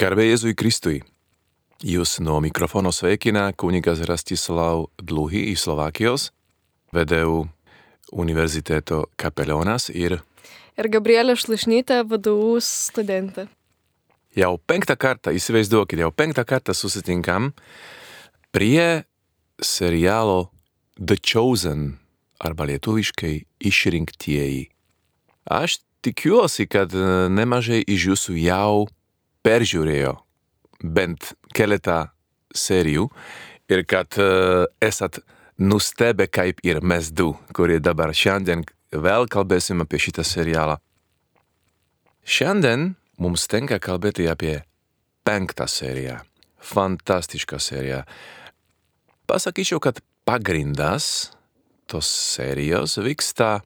Garbė Jėzui Kristui. Jūs nuo mikrofono sveikina kunigas Rastislav Dluhy iš Slovakijos, vedeu Universiteto Kapelionas ir... Ir Gabrielė Šlašnytė, VDU studentė. Jau penktą kartą, įsivaizduokit, jau penktą kartą susitinkam prie serialo The Chosen arba lietuviškai išrinktieji. Aš tikiuosi, kad nemažai iš jūsų jau peržiūrėjo bent keletą serijų ir kad uh, esat nustebę, kaip ir mes du, kurie dabar šiandien vėl kalbėsim apie šitą serialą. Šiandien mums tenka kalbėti apie penktą seriją. Fantastišką seriją. Pasakyčiau, kad pagrindas tos serijos vyksta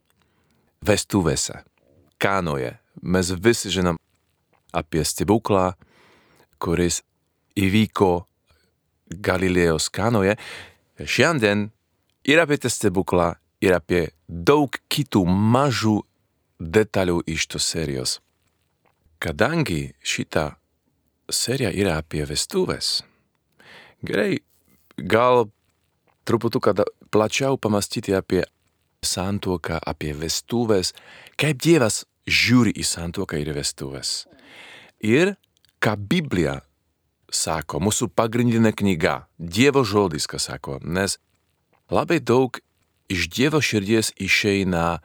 vestuvėse, kanoje. Mes visi žinom apie stebuklą, kuris įvyko Galilėjos kanoje. Šiandien ir apie tą stebuklą, ir apie daug kitų mažų detalių iš tos serijos. Kadangi šita serija yra apie vestuvės, gerai, gal truputuką plačiau pamastyti apie santuoką, apie vestuvės, kaip Dievas žiūri į santuoką ir vestuvės. Ir ką Biblija sako, mūsų pagrindinė knyga, Dievo žodis, ką sako, nes labai daug iš Dievo širdies išeina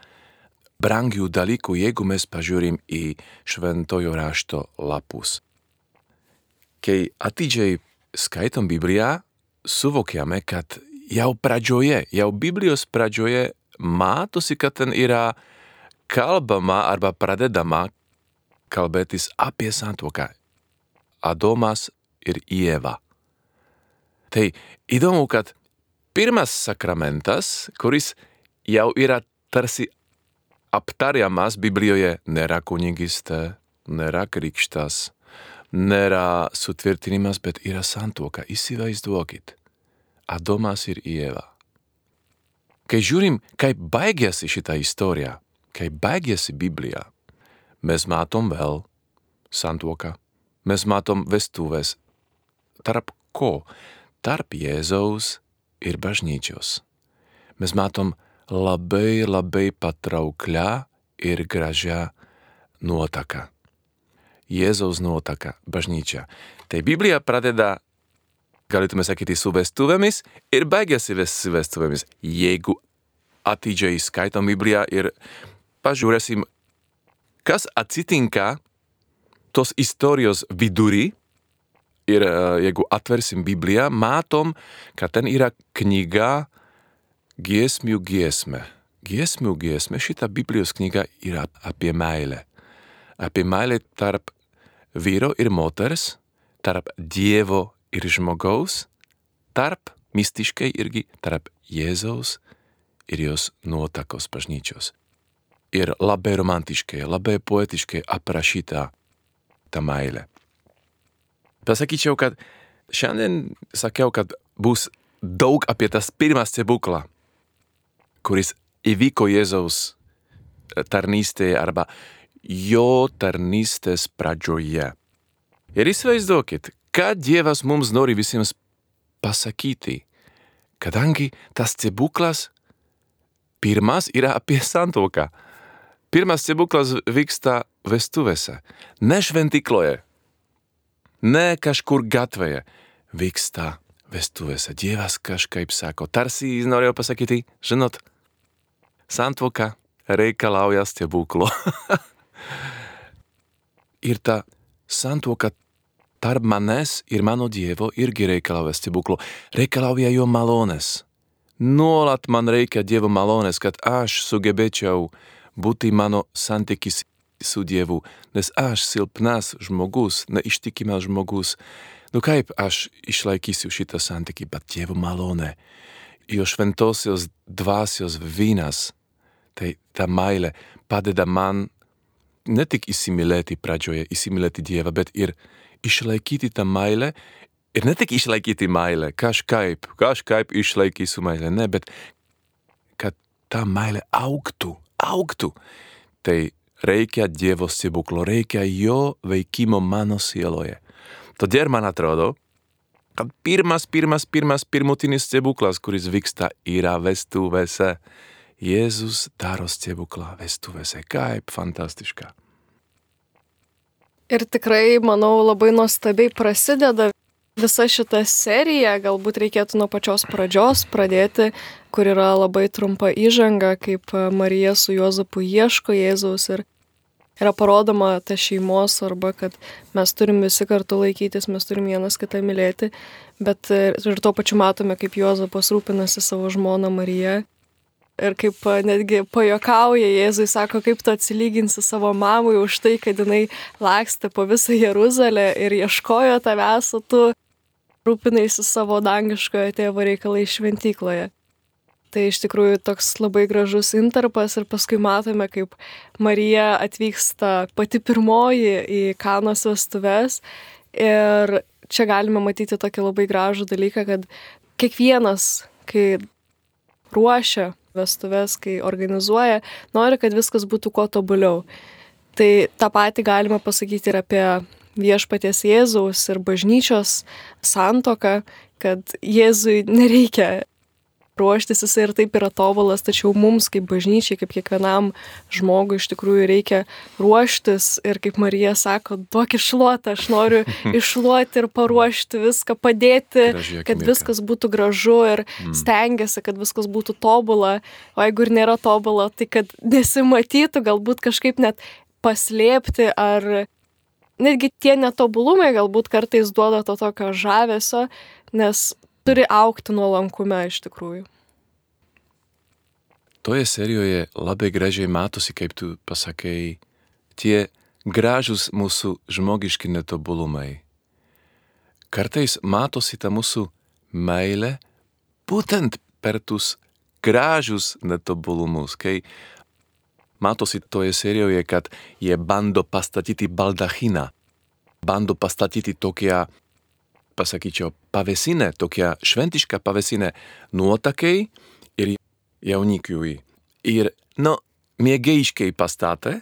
brangių dalykų, jeigu mes pažiūrim į šventojo rašto lapus. Kai atidžiai skaitom Bibliją, suvokiame, kad jau pradžioje, jau Biblijos pradžioje matosi, kad ten yra kalbama arba pradedama kalbėtis apie santuoką. Adomas ir Ieva. Tai įdomu, kad pirmas sakramentas, kuris jau yra tarsi aptariamas Biblijoje, nėra kunigystė, nėra krikštas, nėra sutvirtinimas, bet yra santuoka. Įsivaizduokit. Adomas ir Ieva. Kai žiūrim, kaip baigėsi šitą istoriją, kaip baigėsi Biblija, mes matom vėl santuoką, mes matom vestuvės. Tarp ko? Tarp Jėzaus ir bažnyčios. Mes matom labai labai patrauklią ir gražią nuotaką. Jėzaus nuotaka, bažnyčia. Tai Biblija pradeda, galėtume sakyti, su vestuvėmis ir baigėsi su vestuvėmis. Jeigu atidžiai skaitom Bibliją ir pažiūrėsim, kas atsitinka tos istorijos vidury, ir jeigu atversim Bibliją, matom, kad ten yra knyga giesmių giesmė. Giesmių giesmė, šita Biblijos knyga yra apie meilę. Apie meilę tarp vyro ir moters, tarp Dievo ir žmogaus, tarp mistiškai irgi tarp Jėzaus ir jos nuotakos bažnyčios. Ir labai romantiškai, labai poetiškai aprašyta ta meilė. Pasakyčiau, kad šiandien sakiau, kad bus daug apie tas pirmą stebuklą, kuris įvyko Jėzaus tarnystėje arba jo tarnystės pradžioje. Ir įsivaizduokit, ką Dievas mums nori visiems pasakyti, kadangi tas stebuklas pirmas yra apie santuoką. Pirmas stebuklas vyksta vestuvėse, ne šventikloje, ne kažkur gatvėje, vyksta vestuvėse. Dievas kažkaip sako, tarsi jis norėjo pasakyti, žinot, santuoka reikalauja stebuklo. ir ta santuoka tarp manęs ir mano Dievo irgi reikalauja stebuklo. Reikalauja jo malonės. Nuolat man reikia Dievo malonės, kad aš sugebėčiau būti mano santykis su Dievu, nes aš silpnas žmogus, neištikimas žmogus. Nu kaip aš išlaikysiu šitą santykį, bet Dievo malonė, jo šventosios dvasios vynas, tai ta meilė padeda man ne tik įsimylėti pradžioje, įsimylėti Dievą, bet ir išlaikyti tą meilę. Ir ne tik išlaikyti meilę, kažkaip, kažkaip išlaikysiu meilę, ne, bet kad ta meilė auktų, auktų. Tai reikia Dievo stebuklo, reikia jo veikimo mano sieloje. Todėl man atrodo, kad pirmas, pirmas, pirmas, pirmutinis stebuklas, kuris vyksta, yra vestuvėse. Jėzus daro stebuklą vestuvėse. Kaip fantastiška. Ir tikrai, manau, labai nuostabiai prasideda visa šita serija. Galbūt reikėtų nuo pačios pradžios pradėti, kur yra labai trumpa įžanga, kaip Marija su Juozapu ieško Jėzaus ir yra parodoma ta šeimos svarba, kad mes turim visi kartu laikytis, mes turim vienas kitą mylėti, bet ir tuo pačiu matome, kaip Juozapas rūpinasi savo žmoną Mariją. Ir kaip netgi pajokauja, Jėzui sako, kaip tu atsilyginsi savo mamui už tai, kad jinai lakstė po visą Jeruzalę ir ieškojo tavęs, o tu rūpinaisi savo dangiškojo tėvo reikalai šventykloje. Tai iš tikrųjų toks labai gražus interpas ir paskui matome, kaip Marija atvyksta pati pirmoji į Kanos vestuves. Ir čia galime matyti tokį labai gražų dalyką, kad kiekvienas, kai ruošia vestuves, kai organizuoja, nori, kad viskas būtų kuo tobuliau. Tai tą patį galima pasakyti ir apie viešpaties Jėzaus ir bažnyčios santoką, kad Jėzui nereikia ruoštis, jisai ir taip yra tobulas, tačiau mums kaip bažnyčiai, kaip kiekvienam žmogui iš tikrųjų reikia ruoštis. Ir kaip Marija sako, duok išluotą, aš noriu išluoti ir paruošti viską, padėti, kad viskas būtų gražu ir mm. stengiasi, kad viskas būtų tobula, o jeigu ir nėra tobula, tai kad nesimatytų, galbūt kažkaip net paslėpti ar netgi tie netobulumai galbūt kartais duoda to tokio žavesio, nes turi aukti nuolankume iš tikrųjų. Toje serijoje labai gražiai matosi, kaip tu pasakai, tie gražus mūsų žmogiški netobulumai. Kartais matosi ta mūsų meilė būtent per tus gražus netobulumus, kai matosi toje serijoje, kad jie bando pastatyti baldachiną, bando pastatyti tokią pasakyčiau, pavėsinę, tokią šventišką pavėsinę nuotakai ir jaunikiui. Ir, nu, mėgėjiškai pastatė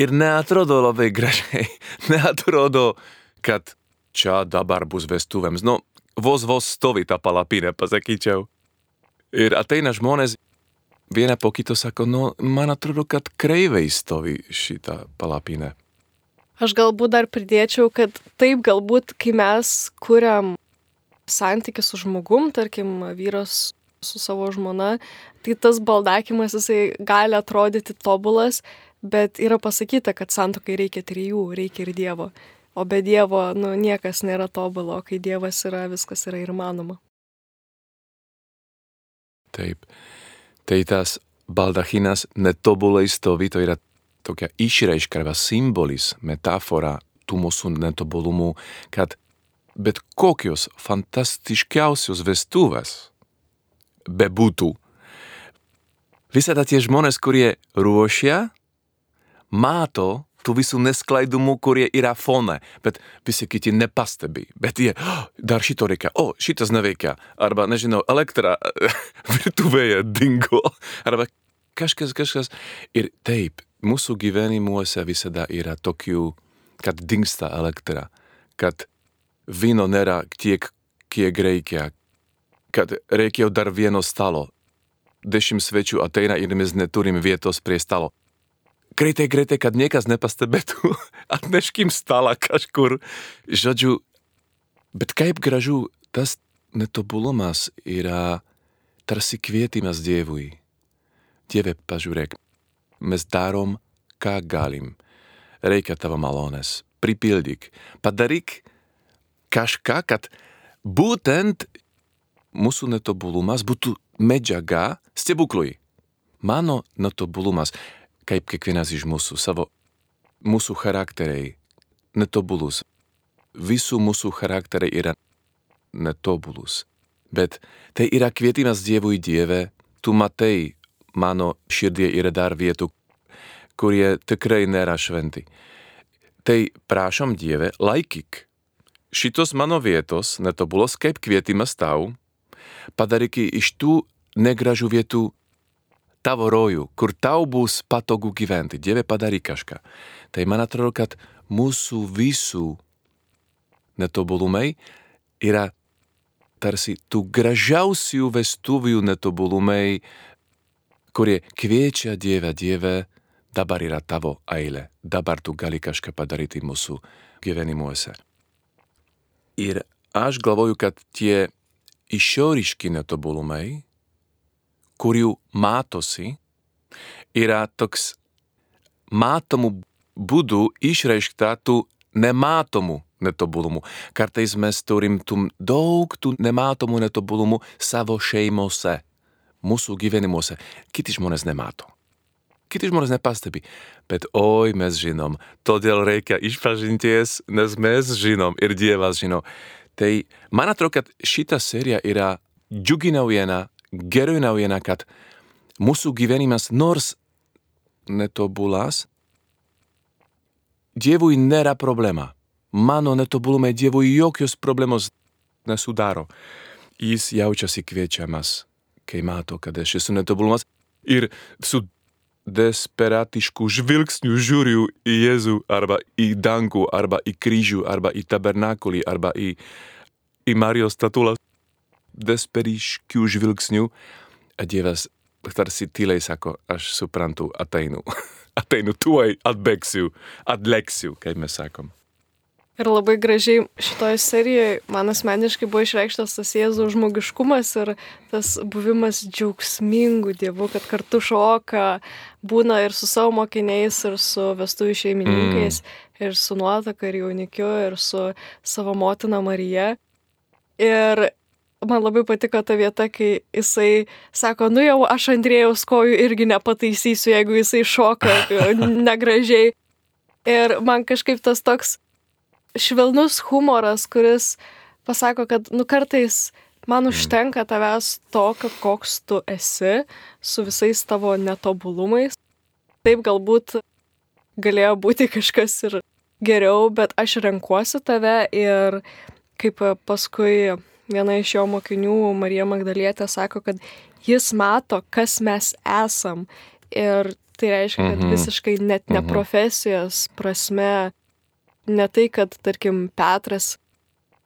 ir neatrodo labai gražiai, neatrodo, kad čia dabar bus vestuvėms. Nu, vos vos stovi ta palapinė, pasakyčiau. Ir ateina žmonės, viena po kito sako, nu, man atrodo, kad kreivai stovi šitą palapinę. Aš galbūt dar pridėčiau, kad taip galbūt, kai mes kuriam santykių su žmogum, tarkim, vyras su savo žmona, tai tas baldakimas jisai gali atrodyti tobulas, bet yra pasakyta, kad santokai reikia trijų, reikia ir Dievo. O be Dievo, nu, niekas nėra tobulo, kai Dievas yra, viskas yra ir manoma. Taip. Tai tas baldachinas netobulai stovi, to yra tokia išreiška arba simbolis, metafora tų mūsų netobulumų, kad bet kokios fantastiškiausios vestuvės bebūtų, visada tie žmonės, kurie ruošia, mato tų visų nesklaidumų, kurie yra fone, bet visi kiti nepastebi. Bet jie, oh, dar šito reikia, o, oh, šitas neveikia, arba, nežinau, elektra virtuvėje dingo, arba kažkas, kažkas. Ir taip, mūsų gyvenimuose visada yra tokių, kad dingsta elektra, kad vyno nėra tiek, kiek reikia, kad reikia dar vieno stalo. Dešimt svečių ateina ir mes neturim vietos prie stalo. Greitai, greitai, kad niekas nepastebėtų, atneškim stalą kažkur. Žodžiu, bet kaip gražu tas netobulumas yra tarsi kvietimas Dievui. Dieve, pažiūrėk, mes darom, ką galim. Reikia tavo malonės. Pripildyk. Padaryk kažką, kad būtent mūsų netobulumas būtų medžiaga stebuklui. Mano netobulumas, kaip kiekvienas iš mūsų, savo mūsų charakteriai netobulus. Visų mūsų charakteriai yra netobulus. Bet tai yra kvietimas Dievui Dieve, tu matai mano širdie yra dar vietų, kurie tikrai nėra šventi. Tai prašom Dieve, laikyk šitos mano vietos, netobulos kaip kvietimas tau, padaryk iš tų negražių vietų tavo rojų, kur tau bus patogu gyventi. Dieve padaryk kažką. Tai man atrodo, kad mūsų visų netobulumai yra tarsi tų gražiausių vestuvių netobulumai, kurie kviečia Dievę, Dieve, dabar yra tavo eilė, dabar tu gali kažką padaryti mūsų gyvenimuose. Ir aš galvoju, kad tie išoriški netobulumai, kurių matosi, yra toks matomų būdų išreikšta tų nematomų netobulumų. Kartais mes turim tų daug tų nematomų netobulumų savo šeimose, mūsų gyvenimuose. Kiti žmonės nemato. Kiti žmonės nepastebi. Bet oi, mes žinom, todėl reikia išpažinties, nes mes žinom ir Dievas žino. Tai man atrodo, kad šita serija yra džiugi naujiena, gera naujiena, kad mūsų gyvenimas nors netobulas, Dievui nėra problema. Mano netobulumai Dievui jokios problemos nesudaro. Jis jaučiasi kviečiamas, kai mato, kad aš esu netobulumas ir su desperatišku žvilgsniu žiūriu į Jėzų arba į dangų, arba į kryžių, arba į tabernakulį, arba į, į Marijos statulą. Desperiškių žvilgsnių Dievas tarsi tyliai sako, aš suprantu, ateinu. ateinu tuoj, atbėgsiu, atleksiu, kaip mes sakom. Ir labai gražiai šitoje serijoje man asmeniškai buvo išreikštas tas Jėzaus žmogiškumas ir tas buvimas džiaugsmingų dievų, kad kartu šoka, būna ir su savo mokiniais, ir su vestuvių šeimininkais, mm. ir su nuotaka, ir jaunikiu, ir su savo motina Marija. Ir man labai patiko ta vieta, kai jisai sako, nu jau aš Andrėjaus kojų irgi nepataisysiu, jeigu jisai šoka negražiai. Ir man kažkaip tas toks švelnus humoras, kuris pasako, kad nu kartais man mm. užtenka tavęs tokio, koks tu esi, su visais tavo netobulumais. Taip galbūt galėjo būti kažkas ir geriau, bet aš renkuosi tave ir kaip paskui viena iš jo mokinių, Marija Magdalietė, sako, kad jis mato, kas mes esam. Ir tai reiškia, kad mhm. visiškai net ne mhm. profesijos prasme, ne tai, kad, tarkim, Petras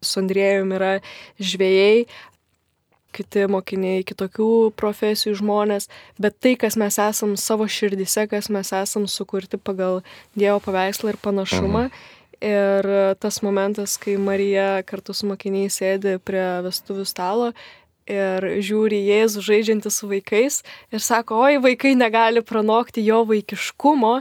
su Andrėjum yra žvėjai, kiti mokiniai, kitokių profesijų žmonės, bet tai, kas mes esam savo širdise, kas mes esam sukurti pagal Dievo paveikslą ir panašumą. Mhm. Ir tas momentas, kai Marija kartu su mokiniais sėdi prie vestuvių stalo ir žiūri Jėzų žaidžiantį su vaikais ir sako, oi, vaikai negali pranokti jo vaikiškumo.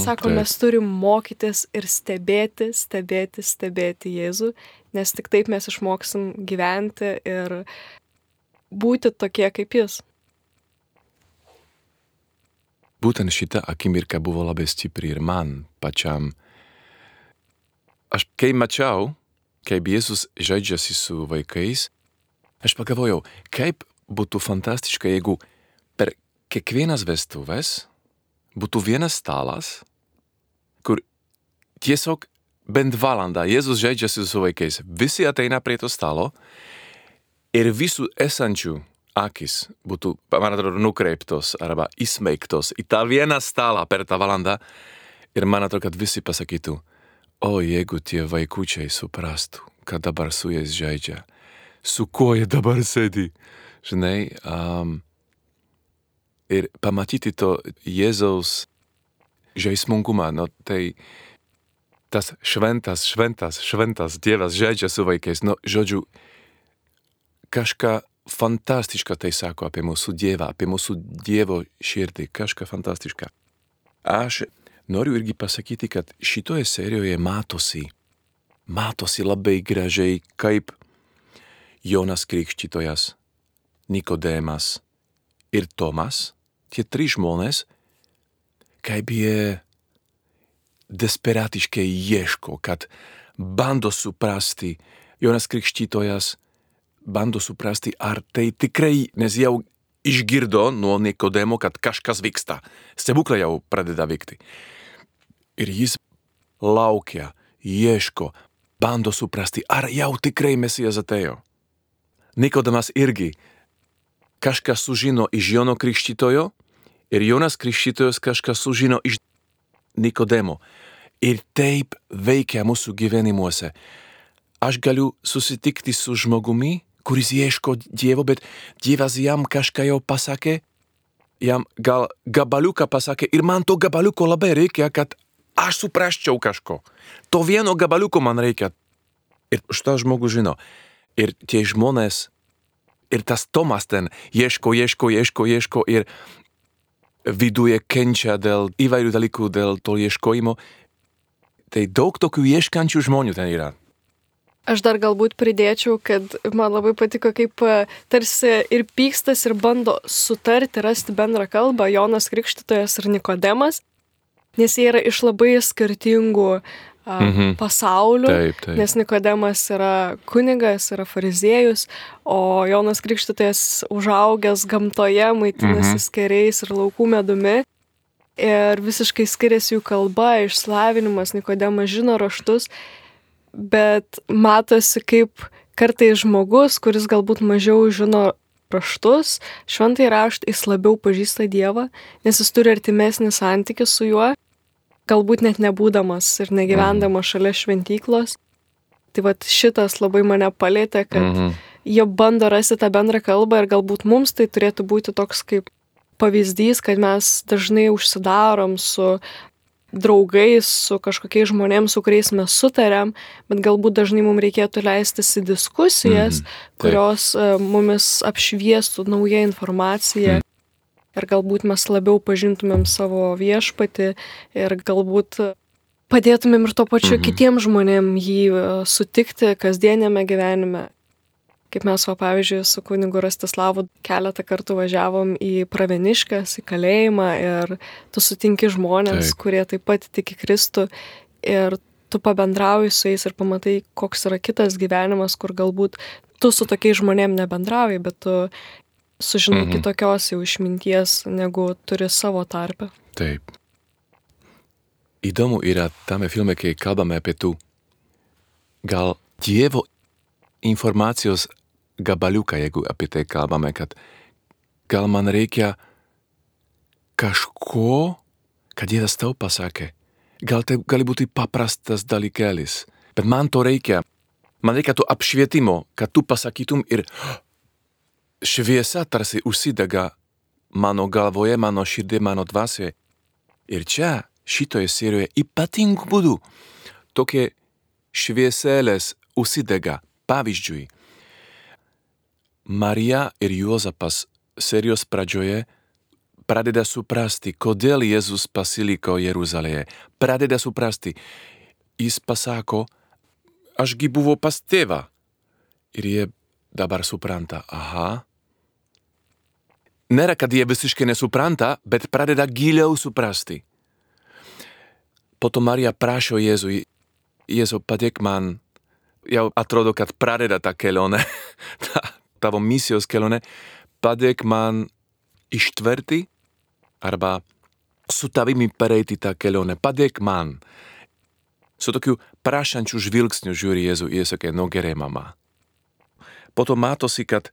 Sako, taip. mes turim mokytis ir stebėti, stebėti, stebėti Jėzų, nes tik taip mes išmoksim gyventi ir būti tokie kaip Jis. Būtent šita akimirka buvo labai stipri ir man pačiam aš kai mačiau, kaip Jėzus žaidžiasi su vaikais, aš pagalvojau, kaip būtų fantastiška, jeigu per kiekvienas vestuves būtų vienas stalas, kur tiesiog bent valandą Jėzus žaidžiasi su vaikais. Visi ateina prie to stalo ir visų esančių akis būtų, man atrodo, nukreiptos arba įsmeigtos į tą vieną stalą per tą valandą ir man atrodo, kad visi pasakytų, O jeigu tie vaikučiai suprastų, kad dabar su jais žaidžia, su kuo jie dabar sėdi, žinai, um, ir pamatyti to Jėzaus žaismungumą, no tai tas šventas, šventas, šventas Dievas žaidžia su vaikais, no žodžiu, kažką fantastišką tai sako apie mūsų Dievą, apie mūsų Dievo širdį, kažką fantastišką. Aš noriu irgi pasakyti, kad šitoje serijoje matosi, matosi labai gražiai, kaip Jonas Krikščitojas, Nikodemas ir Tomas, tie trys žmonės, kaip jie desperatiškai ieško, kad bando suprasti, Jonas Krikščitojas bando suprasti, ar tai tikrai, nes jau išgirdo nuo Nikodemo, kad kažkas vyksta, stebuklai jau pradeda vykti. Ir jis laukia, ieško, bando suprasti, ar jau tikrai Mesijas atėjo. Nikodemas irgi kažką sužino iš Jono Krikščitojo ir Jonas Krikščitojas kažką sužino iš Nikodemo. Ir taip veikia mūsų gyvenimuose. Aš galiu susitikti su žmogumi, kuris ieško Dievo, bet Dievas jam kažką jau pasakė, jam gal gabaliuką pasakė ir man to gabaliuko labai reikia, kad aš suprasčiau kažko. To vieno gabaliuko man reikia. Ir šitą žmogus žino. Ir tie žmonės, ir tas Tomas ten ieško, ieško, ieško, ieško ir viduje kenčia dėl įvairių dalykų, dėl to ieškojimo. Tai daug tokių ieškančių žmonių ten yra. Aš dar galbūt pridėčiau, kad man labai patiko, kaip e, tarsi ir pykstas, ir bando sutarti, rasti bendrą kalbą Jonas Krikštytojas ir Nikodemas, nes jie yra iš labai skirtingų a, mhm. pasaulių, Taip, taip. nes Nikodemas yra kunigas, yra fariziejus, o Jonas Krikštytojas užaugęs gamtoje, maitinasi Mhm. skeriais ir laukų medumi. Ir visiškai skiriasi jų kalba, išslavinimas, Nikodemas žino raštus, bet matosi kaip kartais žmogus, kuris galbūt mažiau žino raštus, šventai raštą, jis labiau pažįsta Dievą, nes jis turi artimesnį santykį su juo, galbūt net nebūdamas ir negyvendamas šalia šventyklos. Tai vad šitas labai mane palėtė, kad Mhm. jie bando rasti tą bendrą kalbą ir galbūt mums tai turėtų būti toks kaip pavyzdys, kad mes dažnai užsidarom su draugais, su kažkokiais žmonėms, su kuriais mes sutarėm, bet galbūt dažnai mums reikėtų leistis į diskusijas, Mhm. Taip. kurios e, mumis apšviestų naują informaciją. Ir galbūt mes labiau pažintumėm savo viešpatį ir galbūt padėtumėm ir to pačiu Mhm. kitiems žmonėms jį e, sutikti kasdienėme gyvenime. Kaip mes, va, pavyzdžiui, su kunigu Rastislavu keletą kartų važiavom į Praveniškas, į kalėjimą ir tu sutinki žmonės, Taip. kurie taip pat tiki Kristų ir tu pabendrauji su jais ir pamatai, koks yra kitas gyvenimas, kur galbūt tu su tokiais žmonėm nebendrauji, bet tu sužinai Mhm. kitokios jau išminties, negu turi savo tarpę. Taip. Įdomu yra tame filme, kai kalbame apie tų gal Dievo informacijos gabaliuką, jeigu apie tai kalbame, kad gal man reikia kažko, kad Dievas tau pasakė. Gal tai gali būti paprastas dalykelis, bet man to reikia. Man reikia to apšvietimo, kad tu pasakytum ir šviesa tarsi užsidega mano galvoje, mano širdį, mano dvasioje. Ir čia, šitoje serijoje, ypatingų būdų tokie švieselės užsidega. Pavyzdžiui, Marija ir Juozapas serijos pradžioje pradeda suprasti, kodėl Jėzus pasiliko Jeruzalėje. Pradeda suprasti. Jis pasako, ašgi buvau pas tėvą. Ir jie dabar supranta, aha. Nėra, kad jie visiškai nesupranta, bet pradeda giliau suprasti. Po to Marija prašo Jėzui, Jėzu, padėk man, jau atrodo, kad pradeda ta kelionė, ta tavo misijos kelionė, padėk man ištverti arba su tavimi pereiti tą kelionę, padėk man. Su tokiu prašančiu žvilgsniu žiūri Jėzu, jie sakė, no gerai, mama. Po to matosi, kad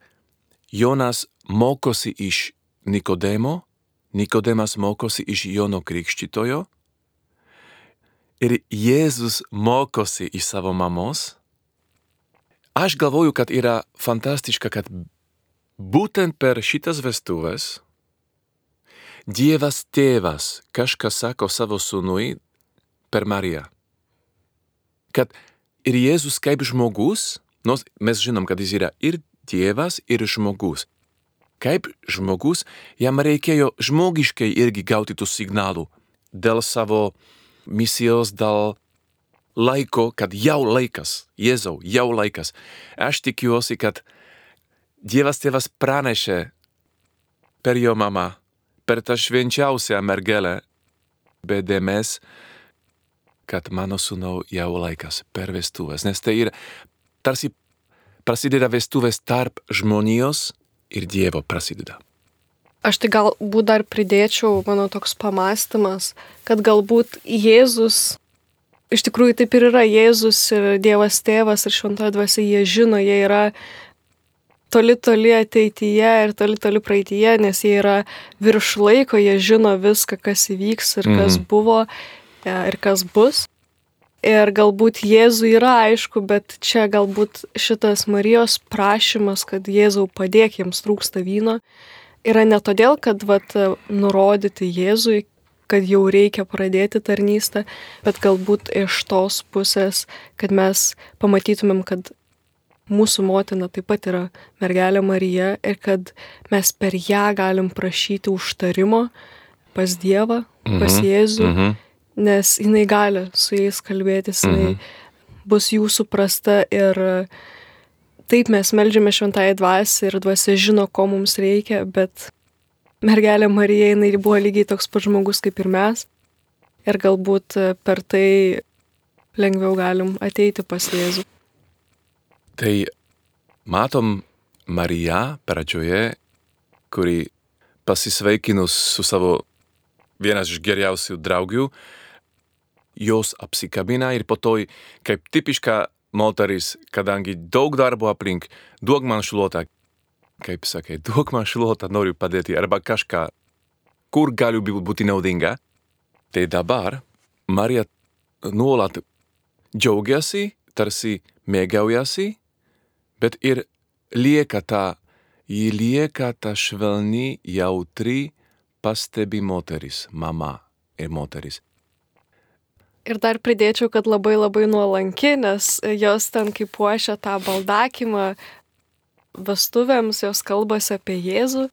Jonas mokosi iš Nikodemo, Nikodemas mokosi iš Jono Krikščitojo ir Jėzus mokosi iš savo mamos. Aš galvoju, kad yra fantastiška, kad būtent per šitas vestuves Dievas tėvas kažką sako savo sūnui per Mariją. Kad ir Jėzus kaip žmogus, nors mes žinom, kad jis yra ir Dievas, ir žmogus. Kaip žmogus, jam reikėjo žmogiškai irgi gauti tų signalų dėl savo misijos, dėl laiko, kad jau laikas, Jėzau, jau laikas. Aš tikiuosi, kad Dievas tėvas pranešė per jo mamą, per tą švenčiausią mergelę, be dėmes, kad mano sūnau jau laikas per vestuvės, nes tai yra tarsi prasideda vestuvės tarp žmonijos ir Dievo prasideda. Aš tai galbūt dar pridėčiau, mano toks pamastymas, kad galbūt Jėzus, iš tikrųjų taip ir yra, Jėzus ir Dievas tėvas ir šventoji dvasia, jie žino, jie yra toli toli ateityje ir toli toli praeityje, nes jie yra virš laiko, jie žino viską, kas įvyks ir kas Mhm. buvo e, ir kas bus. Ir galbūt Jėzui yra aišku, bet čia galbūt šitas Marijos prašymas, kad Jėzau padėk jiems trūksta vyno, yra ne todėl, kad vat, nurodyti Jėzui, kad jau reikia pradėti tarnystę, bet galbūt iš tos pusės, kad mes pamatytumėm, kad mūsų motina taip pat yra mergelė Marija ir kad mes per ją galim prašyti užtarimo pas Dievą, pas mhm. Jėzų, mhm. nes jinai gali su jais kalbėtis, jinai mhm. bus jų suprasta ir taip mes melžiame šventąją dvasę ir dvasė žino, ko mums reikia, bet mergelė Marija, jinai buvo lygiai toks pat žmogus kaip ir mes ir galbūt per tai lengviau galim ateiti pas Jėzų. Tai matom Mariją pradžioje, kuri pasisveikinus su savo vienas iš geriausių draugių, jos apsikabina ir po to, kaip tipiška moteris, kadangi daug darbo aplink, duok man šluotą, kaip sakai, duok man šluotą, noriu padėti, arba kažką, kur galiu būti naudinga. Tai dabar Marija nuolat džiaugiasi, tarsi mėgaujasi bet ir lieka tā, ji lieka tā švelni, jautri, pastebi moteris, mama ir moteris. Ir dar pridėčiau, kad labai labai nuolanki, nes jos ten kaip puošia tą baldakimą vestuvėms, jos kalbasi apie Jėzų.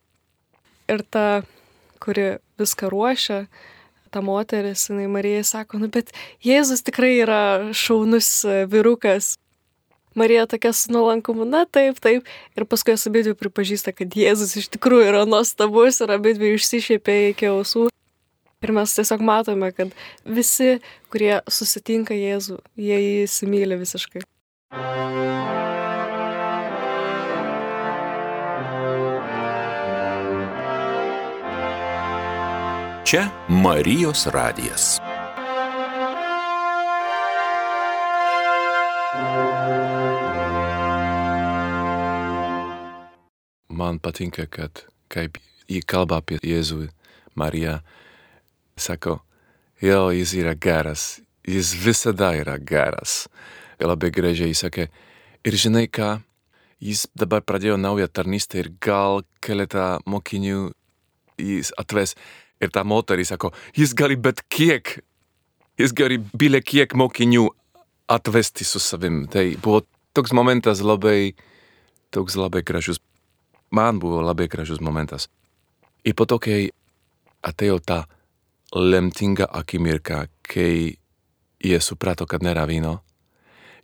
Ir ta, kuri viską ruošia, ta moteris, jinai Marijai sako, nu bet Jėzus tikrai yra šaunus vyrukas, Marija tokia su nuolankumu, na taip, taip. Ir paskui jos abidvi pripažįsta, kad Jėzus iš tikrųjų yra nuostabus ir abidvi išsišiepė iki ausų. Ir mes tiesiog matome, kad visi, kurie susitinka Jėzų, jie jį įsimylė visiškai. Čia Marijos radijas. man patinka, kad kaip jį kalba apie Jėzų, Mariją, sako, jo, jis yra geras, jis visada yra geras. Ir labai gražiai sakė, ir žinai ką, jis dabar pradėjo naują tarnystę ir gal keletą mokinių jis atves. Ir ta moteris sako, jis gali bet kiek, jis gali bile kiek mokinių atvesti su savim. Tai buvo toks momentas labai, toks labai gražus man buvo labai gražus momentas. Ir po to, kai atėjo ta lemtinga akimirka, kai jie suprato, kad nėra vyno,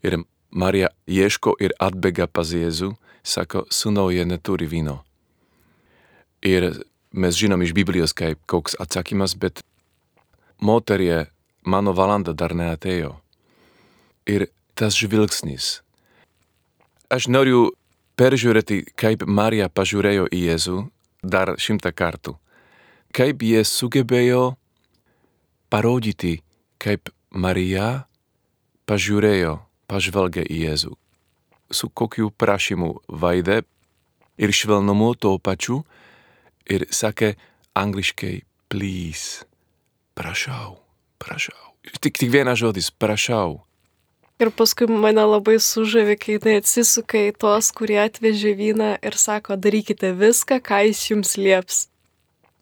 ir Marija ieško ir atbėga pas Jėzų, sako, sūnau, jie neturi vyno. Ir mes žinom iš Biblijos kaip koks atsakymas, bet moterie, mano valanda dar neatėjo. Ir tas žvilgsnis. Aš noriu peržiūrėti, kaip Marija pažiūrėjo į Jėzų dar šimtą kartų. Kaip jie sugebėjo parodyti, kaip Marija pažiūrėjo, pažvelgė į Jėzų. Su kokiu prašymu vaide ir švelnumu to pačiu ir sakė angliškai please, prašau, prašau. Tik, tik vienas žodis, prašau. Ir paskui mane labai sužavi, kai jinai atsisuka į tuos, kurie atvežė vyną ir sako, darykite viską, ką jis jums lieps.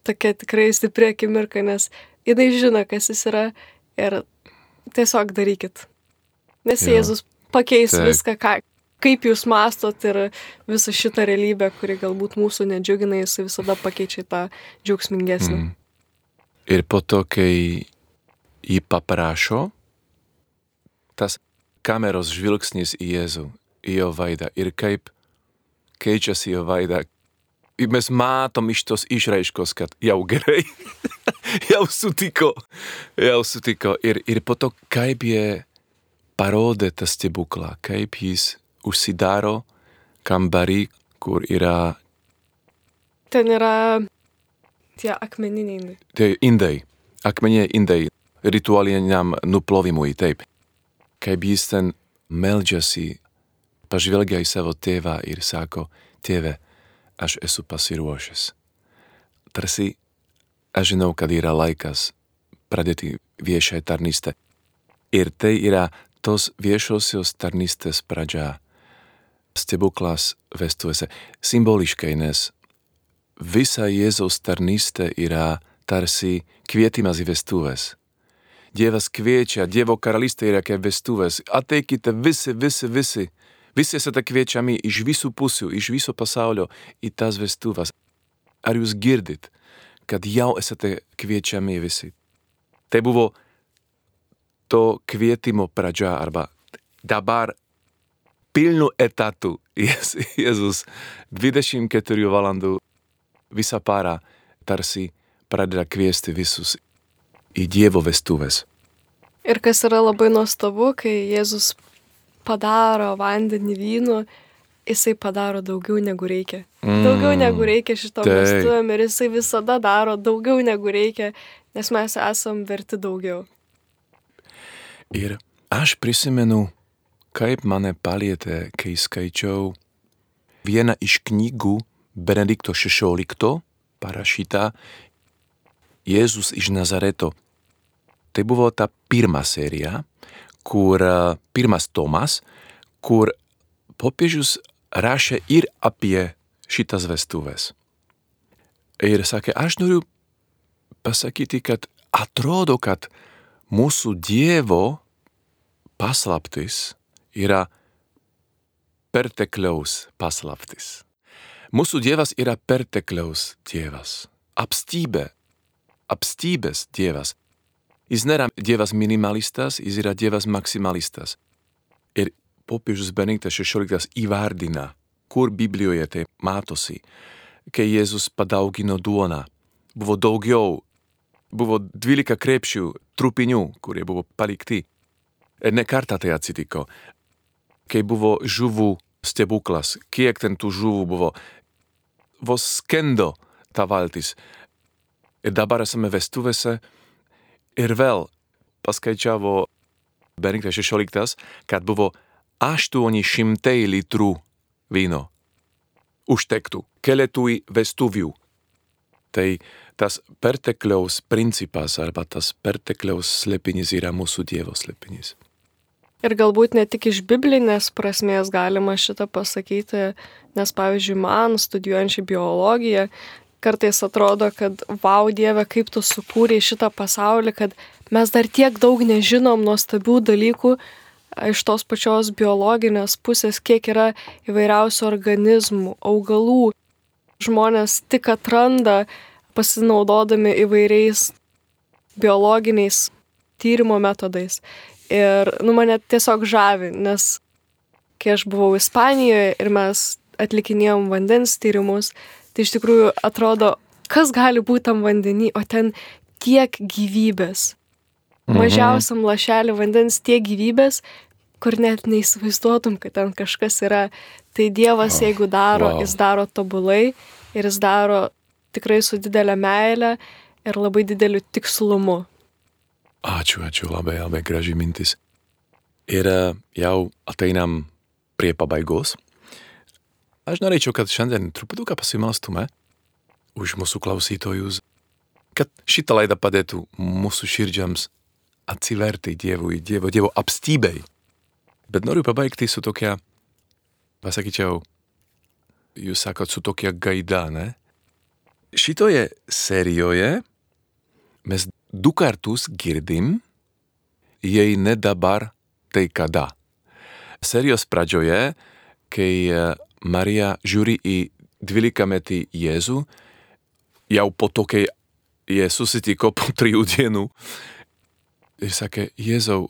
Tokia tikrai stipri akimirka, nes jinai žino, kas jis yra ir tiesiog darykit. Nes jo. Jėzus pakeis Taip. viską, ką, kaip jūs mastot ir visą šitą realybę, kuri galbūt mūsų nedžiugina, jis visada pakeičia tą džiaugsmingesnį. Mm. Ir po to, kai jį paprašo, tas kameros žvilgsnis į Jėzų, į jo veidą ir kaip keičiasi jo veidą. Ir mes matom iš tos išraiškos, kad jau gerai, jau sutiko, jau sutiko. Ir, ir po to, kaip jie parodė tą stebuklą, kaip jis užsidaro kambarį, kur yra. Ten yra tie akmeniniai indai. Tai indai, akmeniniai indai ritualiniam nuplovimui, taip kaip jis ten meldžiasi, pažvelgia į savo tėvą ir sako, tėve, aš esu pasiruošęs. Tarsi aš žinau, kad yra laikas pradėti viešai tarnystę. Ir tai yra tos viešosios tarnystės pradžia. Stebuklas vestuvėse. Simboliškai, nes visa Jėzaus tarnystė yra tarsi kvietimas į vestuves. Dievas kviečia, Dievo karalystė yra kaip vestuvės. Ateikite visi, visi, visi. Visi esate kviečiami iš visų pusių, iš viso pasaulio į tas vestuvas. Ar jūs girdit, kad jau esate kviečiami visi? Tai buvo to kvietimo pradžia arba dabar pilnu etatu Jėzus 24 valandų visą parą tarsi pradeda kviesti visus į Dievo vestuves. Ir kas yra labai nuostabu, kai Jėzus padaro vandenį vynu, jisai padaro daugiau negu reikia. Mm, daugiau negu reikia šitom taip. vestuvėm ir jisai visada daro daugiau negu reikia, nes mes esam verti daugiau. Ir aš prisimenu, kaip mane palietė, kai skaičiau vieną iš knygų Benedikto XVI parašytą Jėzus iš Nazareto. Tai buvo ta pirma serija, kur pirmas tomas, kur popiežius rašė ir apie šitas vestuves. Ir sakė, aš noriu pasakyti, kad atrodo, kad mūsų Dievo paslaptis yra pertekliaus paslaptis. Mūsų Dievas yra pertekliaus Dievas, apstybė, apstybės Dievas. Jis nėra Dievas minimalistas, jis yra Dievas maksimalistas. Ir popiežius Benediktas XVI įvardina, kur Biblijoje tai matosi, kai Jėzus padaugino duoną. Buvo daugiau, buvo 12 krepšių trupinių, kurie buvo palikti. Ir ne kartą tai atsitiko. Kai buvo žuvų stebuklas, kiek ten tų žuvų buvo, vos skendo ta valtis. Ir dabar esame vestuvėse ir vėl paskaičiavo Benediktas XVI, kad buvo 800 litrų vyno. Užtektų keletui vestuvių. Tai tas pertekliaus principas arba tas pertekliaus slėpinys yra mūsų Dievo slėpinys. Ir galbūt ne tik iš biblinės prasmės galima šitą pasakyti, nes pavyzdžiui, man studijuojančiai biologiją, kartais atrodo, kad wow Dieve, kaip tu sukūrei šitą pasaulį, kad mes dar tiek daug nežinom nuostabių dalykų iš tos pačios biologinės pusės, kiek yra įvairiausių organizmų, augalų. Žmonės tik atranda pasinaudodami įvairiais biologiniais tyrimo metodais. Ir nu, mane tiesiog žavi, nes kai aš buvau Ispanijoje ir mes atlikinėjom vandens tyrimus, tai iš tikrųjų atrodo, kas gali būti tam vandenį, o ten tiek gyvybės. Mhm. Mažiausiam lašelį vandens tiek gyvybės, kur net neįsivaizduotum, kad ten kažkas yra. Tai Dievas, oh, jeigu daro, wow. jis daro tobulai ir jis daro tikrai su didelė meile ir labai dideliu tikslumu. Ačiū, ačiū, labai, labai graži mintis. Ir jau ateinam prie pabaigos. Aš norėčiau, kad šiandien truputuką pasimalstume už mūsų klausytojus, kad šitą laidą padėtų mūsų širdžiams atsiverti Dievui, Dievo, Dievo apstybei. Bet noriu pabaigti su tokia, pasakyčiau, jūs sakot, su tokia gaida, ne? Šitoje serijoje mes du kartus girdim, jei ne dabar, tai kada. Serijos pradžioje, kai e, Marija žiūri į dvylikametį Jėzų, jau po to, kai jie susitiko po trijų dienų, ir sakė, Jėzau,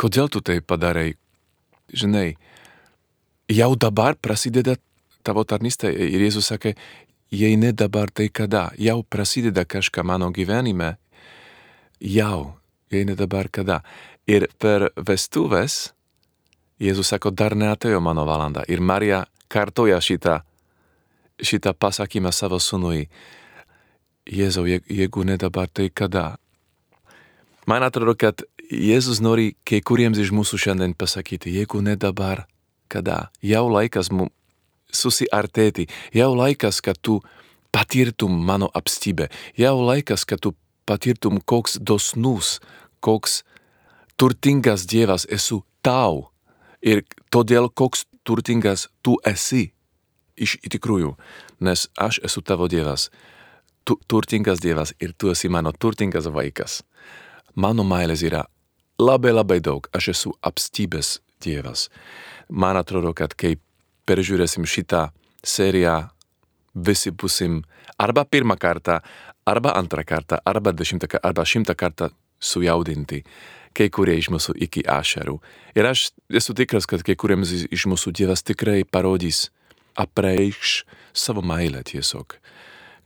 kodėl tu tai padarai? Žinai, jau dabar prasideda tavo tarnystė ir Jėzus sakė, jei ne dabar, tai kada? Jau prasideda kažką mano gyvenime, jau, jei ne dabar kada. Ir per vestuves Jėzus sako, dar neatėjo mano valanda. Ir Marija kartoja šitą, šitą pasakymą savo sunui. Jėzau, jeigu ne dabar, tai kada? Man atrodo, kad Jėzus nori kai kuriems iš mūsų šiandien pasakyti, jeigu ne dabar, kada? Jau laikas mums susiartėti, jau laikas, kad tu patirtum mano apstybę, jau laikas, kad tu patirtum, koks dosnus, koks turtingas Dievas esu tau. Ir todėl, koks turtingas tu esi. Iš tikrųjų, nes aš esu tavo Dievas. Tu, turtingas Dievas ir tu esi mano turtingas vaikas. Mano meilės yra labai labai daug. Aš esu apstybės Dievas. Man atrodo, kad kai peržiūrėsim šitą seriją, visi būsim arba pirmą kartą, arba antrą kartą, arba dešimtą kartą, arba šimtą kartą sujaudinti kai kurie iš mūsų iki ašarų. Ir aš esu tikras, kad kai kuriems iš mūsų Dievas tikrai parodys, apreikš savo meilę tiesiog.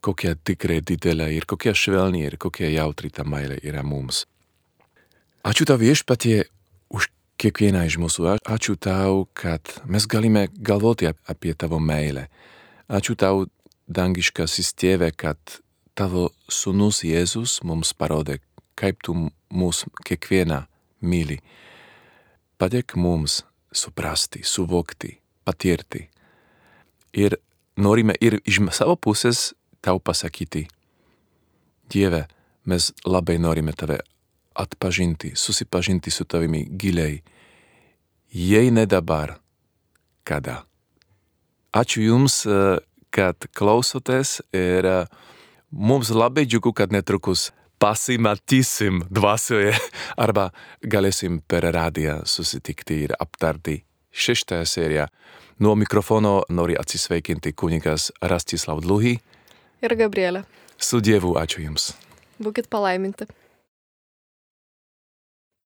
Kokia tikrai didelė ir kokia švelni ir kokia jautri ta meilė yra mums. Ačiū tau viešpatie už kiekvieną iš mūsų. Ačiū tau, kad mes galime galvoti apie tavo meilę. Ačiū tau, dangiškasis tėve, kad tavo sunus Jėzus mums parodė, kaip tu mūs kiekvieną myli. Padėk mums suprasti, suvokti, patirti. Ir norime ir iš savo pusės tau pasakyti, Dieve, mes labai norime tave atpažinti, susipažinti su tavimi giliai. Jei ne dabar, kada. Ačiū Jums, kad klausotės ir mums labai džiugu, kad netrukus pasimatysim dvasioje arba galėsim per radiją susitikti ir aptarti šeštąją seriją. Nuo mikrofono nori atsisveikinti kunigas Rastislav Dluhy Ir Gabrielė. su Dievu ačiū Jums. Būkit palaiminti.